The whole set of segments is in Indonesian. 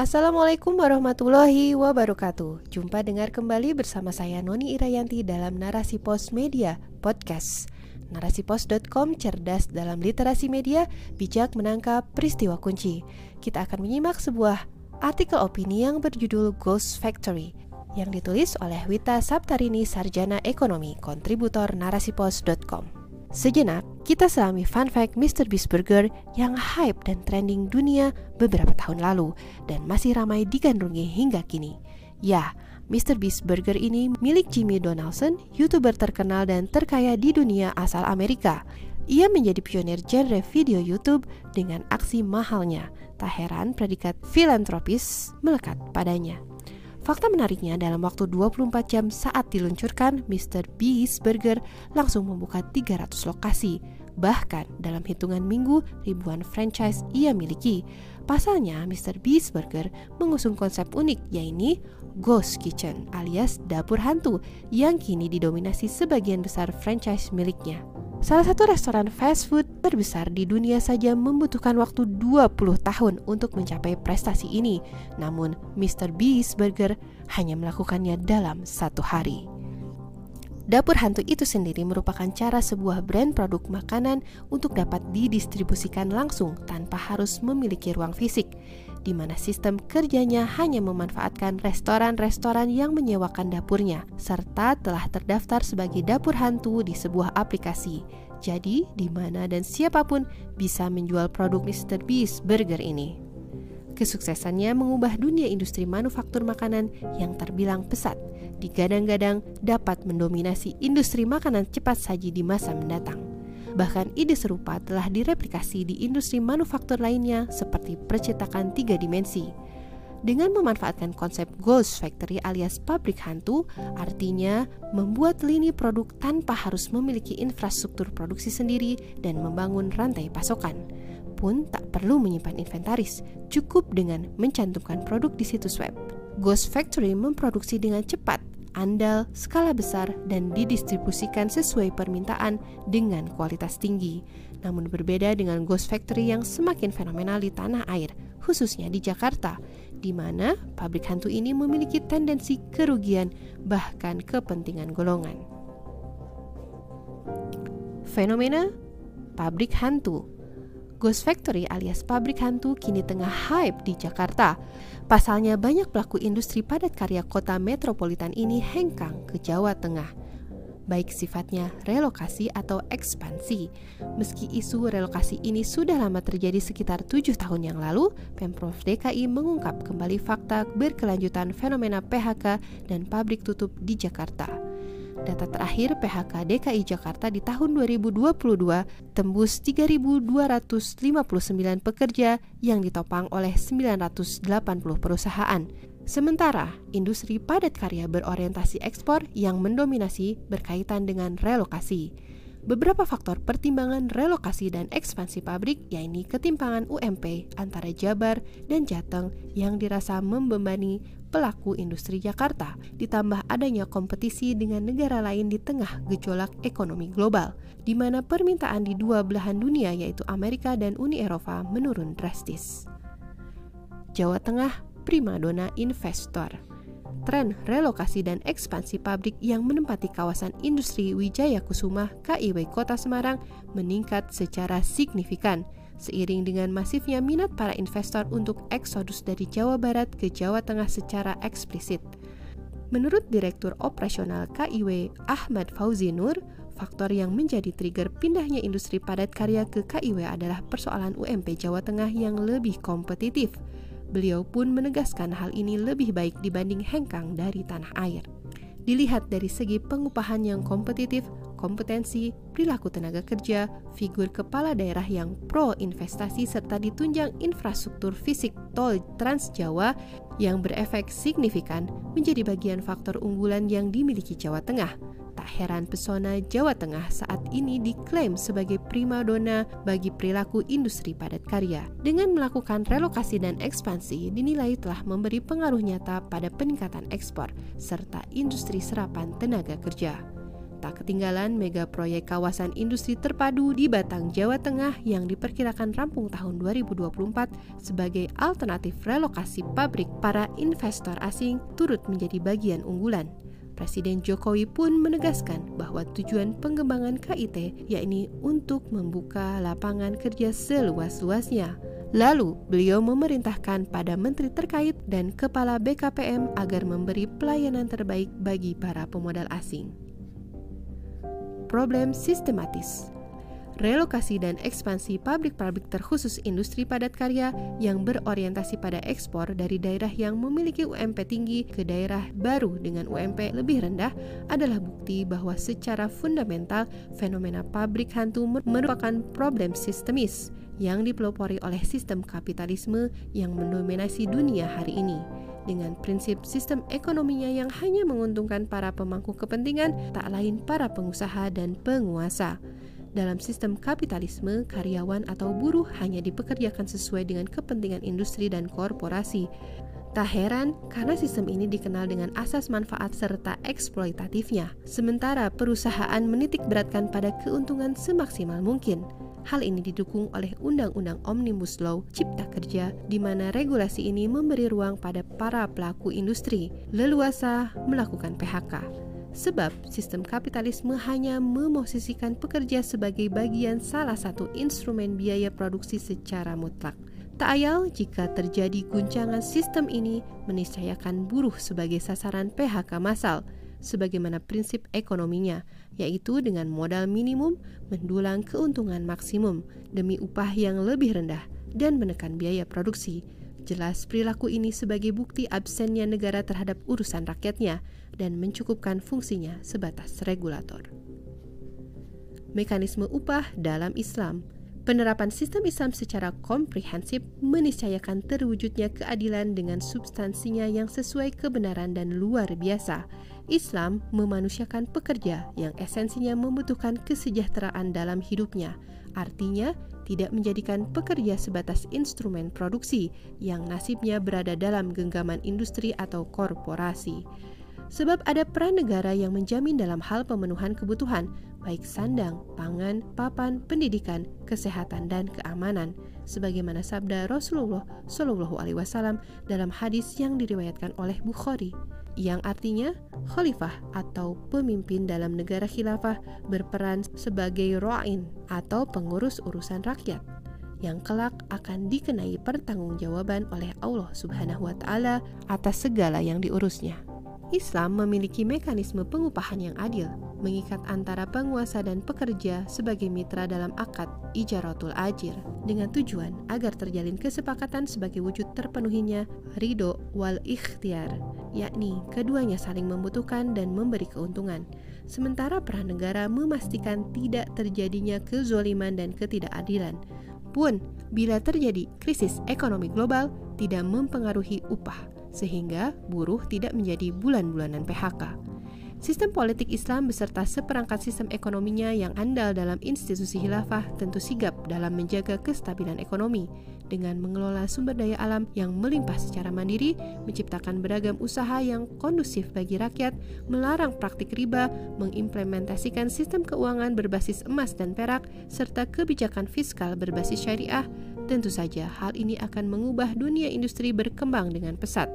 Assalamualaikum warahmatullahi wabarakatuh. Jumpa dengar kembali bersama saya Noni Irayanti dalam Narasi Pos Media Podcast. Narasipos.com cerdas dalam literasi media, bijak menangkap peristiwa kunci. Kita akan menyimak sebuah artikel opini yang berjudul Ghost Factory Yang ditulis oleh Wita Saptarini Sarjana Ekonomi, kontributor narasipos.com Sejenak, kita selami fun fact Mr. Beast Burger yang hype dan trending dunia beberapa tahun lalu dan masih ramai digandrungi hingga kini. Ya, Mr. Beast Burger ini milik Jimmy Donaldson, YouTuber terkenal dan terkaya di dunia asal Amerika. Ia menjadi pionir genre video YouTube dengan aksi mahalnya. Tak heran predikat filantropis melekat padanya. Fakta menariknya dalam waktu 24 jam saat diluncurkan, Mr. Beast Burger langsung membuka 300 lokasi. Bahkan dalam hitungan minggu, ribuan franchise ia miliki. Pasalnya, Mr. Beast Burger mengusung konsep unik, yaitu Ghost Kitchen alias dapur hantu yang kini didominasi sebagian besar franchise miliknya. Salah satu restoran fast food terbesar di dunia saja membutuhkan waktu 20 tahun untuk mencapai prestasi ini. Namun, Mr. Beast Burger hanya melakukannya dalam satu hari. Dapur hantu itu sendiri merupakan cara sebuah brand produk makanan untuk dapat didistribusikan langsung tanpa harus memiliki ruang fisik di mana sistem kerjanya hanya memanfaatkan restoran-restoran yang menyewakan dapurnya, serta telah terdaftar sebagai dapur hantu di sebuah aplikasi. Jadi, di mana dan siapa pun bisa menjual produk Mr. Beast Burger ini. Kesuksesannya mengubah dunia industri manufaktur makanan yang terbilang pesat, digadang-gadang dapat mendominasi industri makanan cepat saji di masa mendatang. Bahkan ide serupa telah direplikasi di industri manufaktur lainnya seperti percetakan tiga dimensi. Dengan memanfaatkan konsep Ghost Factory alias pabrik hantu, artinya membuat lini produk tanpa harus memiliki infrastruktur produksi sendiri dan membangun rantai pasokan. Pun tak perlu menyimpan inventaris, cukup dengan mencantumkan produk di situs web. Ghost Factory memproduksi dengan cepat andal, skala besar, dan didistribusikan sesuai permintaan dengan kualitas tinggi. Namun berbeda dengan Ghost Factory yang semakin fenomenal di tanah air, khususnya di Jakarta, di mana pabrik hantu ini memiliki tendensi kerugian bahkan kepentingan golongan. Fenomena pabrik hantu Ghost Factory alias pabrik hantu kini tengah hype di Jakarta. Pasalnya banyak pelaku industri padat karya kota metropolitan ini hengkang ke Jawa Tengah. Baik sifatnya relokasi atau ekspansi. Meski isu relokasi ini sudah lama terjadi sekitar tujuh tahun yang lalu, Pemprov DKI mengungkap kembali fakta berkelanjutan fenomena PHK dan pabrik tutup di Jakarta. Data terakhir PHK DKI Jakarta di tahun 2022 tembus 3.259 pekerja yang ditopang oleh 980 perusahaan. Sementara, industri padat karya berorientasi ekspor yang mendominasi berkaitan dengan relokasi. Beberapa faktor pertimbangan relokasi dan ekspansi pabrik yaitu ketimpangan UMP antara Jabar dan Jateng yang dirasa membebani pelaku industri Jakarta, ditambah adanya kompetisi dengan negara lain di tengah gejolak ekonomi global, di mana permintaan di dua belahan dunia yaitu Amerika dan Uni Eropa menurun drastis. Jawa Tengah primadona investor tren relokasi dan ekspansi pabrik yang menempati kawasan industri Wijaya Kusuma KIW Kota Semarang meningkat secara signifikan seiring dengan masifnya minat para investor untuk eksodus dari Jawa Barat ke Jawa Tengah secara eksplisit. Menurut Direktur Operasional KIW Ahmad Fauzi Nur, faktor yang menjadi trigger pindahnya industri padat karya ke KIW adalah persoalan UMP Jawa Tengah yang lebih kompetitif – Beliau pun menegaskan hal ini lebih baik dibanding hengkang dari tanah air. Dilihat dari segi pengupahan yang kompetitif, kompetensi, perilaku tenaga kerja, figur kepala daerah yang pro investasi serta ditunjang infrastruktur fisik tol Trans Jawa yang berefek signifikan menjadi bagian faktor unggulan yang dimiliki Jawa Tengah Tak heran pesona Jawa Tengah saat ini diklaim sebagai primadona bagi perilaku industri padat karya. Dengan melakukan relokasi dan ekspansi, dinilai telah memberi pengaruh nyata pada peningkatan ekspor serta industri serapan tenaga kerja. Tak ketinggalan mega proyek kawasan industri terpadu di Batang, Jawa Tengah yang diperkirakan rampung tahun 2024 sebagai alternatif relokasi pabrik para investor asing turut menjadi bagian unggulan. Presiden Jokowi pun menegaskan bahwa tujuan pengembangan KIT yakni untuk membuka lapangan kerja seluas-luasnya. Lalu, beliau memerintahkan pada menteri terkait dan kepala BKPM agar memberi pelayanan terbaik bagi para pemodal asing problem sistematis. Relokasi dan ekspansi pabrik-pabrik terkhusus industri padat karya yang berorientasi pada ekspor dari daerah yang memiliki UMP tinggi ke daerah baru dengan UMP lebih rendah adalah bukti bahwa secara fundamental fenomena pabrik hantu merupakan problem sistemis yang dipelopori oleh sistem kapitalisme yang mendominasi dunia hari ini dengan prinsip sistem ekonominya yang hanya menguntungkan para pemangku kepentingan, tak lain para pengusaha dan penguasa. Dalam sistem kapitalisme, karyawan atau buruh hanya dipekerjakan sesuai dengan kepentingan industri dan korporasi. Tak heran karena sistem ini dikenal dengan asas manfaat serta eksploitatifnya. Sementara perusahaan menitik beratkan pada keuntungan semaksimal mungkin. Hal ini didukung oleh Undang-Undang Omnibus Law Cipta Kerja, di mana regulasi ini memberi ruang pada para pelaku industri leluasa melakukan PHK. Sebab sistem kapitalisme hanya memosisikan pekerja sebagai bagian salah satu instrumen biaya produksi secara mutlak. Tak ayal jika terjadi guncangan sistem ini meniscayakan buruh sebagai sasaran PHK massal – sebagaimana prinsip ekonominya, yaitu dengan modal minimum mendulang keuntungan maksimum demi upah yang lebih rendah dan menekan biaya produksi. Jelas perilaku ini sebagai bukti absennya negara terhadap urusan rakyatnya dan mencukupkan fungsinya sebatas regulator. Mekanisme upah dalam Islam Penerapan sistem Islam secara komprehensif meniscayakan terwujudnya keadilan dengan substansinya yang sesuai kebenaran dan luar biasa, Islam memanusiakan pekerja yang esensinya membutuhkan kesejahteraan dalam hidupnya. Artinya, tidak menjadikan pekerja sebatas instrumen produksi yang nasibnya berada dalam genggaman industri atau korporasi. Sebab ada peran negara yang menjamin dalam hal pemenuhan kebutuhan, baik sandang, pangan, papan, pendidikan, kesehatan, dan keamanan, sebagaimana sabda Rasulullah Shallallahu Alaihi Wasallam dalam hadis yang diriwayatkan oleh Bukhari yang artinya khalifah atau pemimpin dalam negara khilafah berperan sebagai ro'in atau pengurus urusan rakyat yang kelak akan dikenai pertanggungjawaban oleh Allah Subhanahu wa taala atas segala yang diurusnya. Islam memiliki mekanisme pengupahan yang adil, mengikat antara penguasa dan pekerja sebagai mitra dalam akad ijaratul ajir dengan tujuan agar terjalin kesepakatan sebagai wujud terpenuhinya ridho wal ikhtiar, yakni keduanya saling membutuhkan dan memberi keuntungan. Sementara peran negara memastikan tidak terjadinya kezoliman dan ketidakadilan. Pun, bila terjadi krisis ekonomi global, tidak mempengaruhi upah sehingga buruh tidak menjadi bulan-bulanan PHK. Sistem politik Islam beserta seperangkat sistem ekonominya yang andal dalam institusi khilafah tentu sigap dalam menjaga kestabilan ekonomi dengan mengelola sumber daya alam yang melimpah secara mandiri, menciptakan beragam usaha yang kondusif bagi rakyat, melarang praktik riba, mengimplementasikan sistem keuangan berbasis emas dan perak, serta kebijakan fiskal berbasis syariah, tentu saja hal ini akan mengubah dunia industri berkembang dengan pesat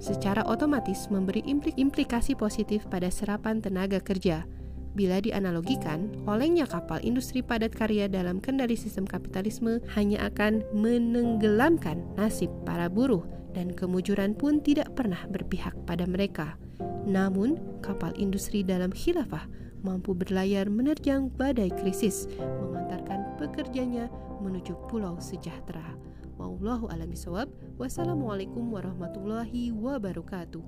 secara otomatis memberi implikasi positif pada serapan tenaga kerja. Bila dianalogikan, olengnya kapal industri padat karya dalam kendali sistem kapitalisme hanya akan menenggelamkan nasib para buruh dan kemujuran pun tidak pernah berpihak pada mereka. Namun, kapal industri dalam khilafah mampu berlayar menerjang badai krisis, mengantarkan pekerjanya menuju pulau sejahtera. Wallahu a'lam bishawab. Wassalamualaikum warahmatullahi wabarakatuh.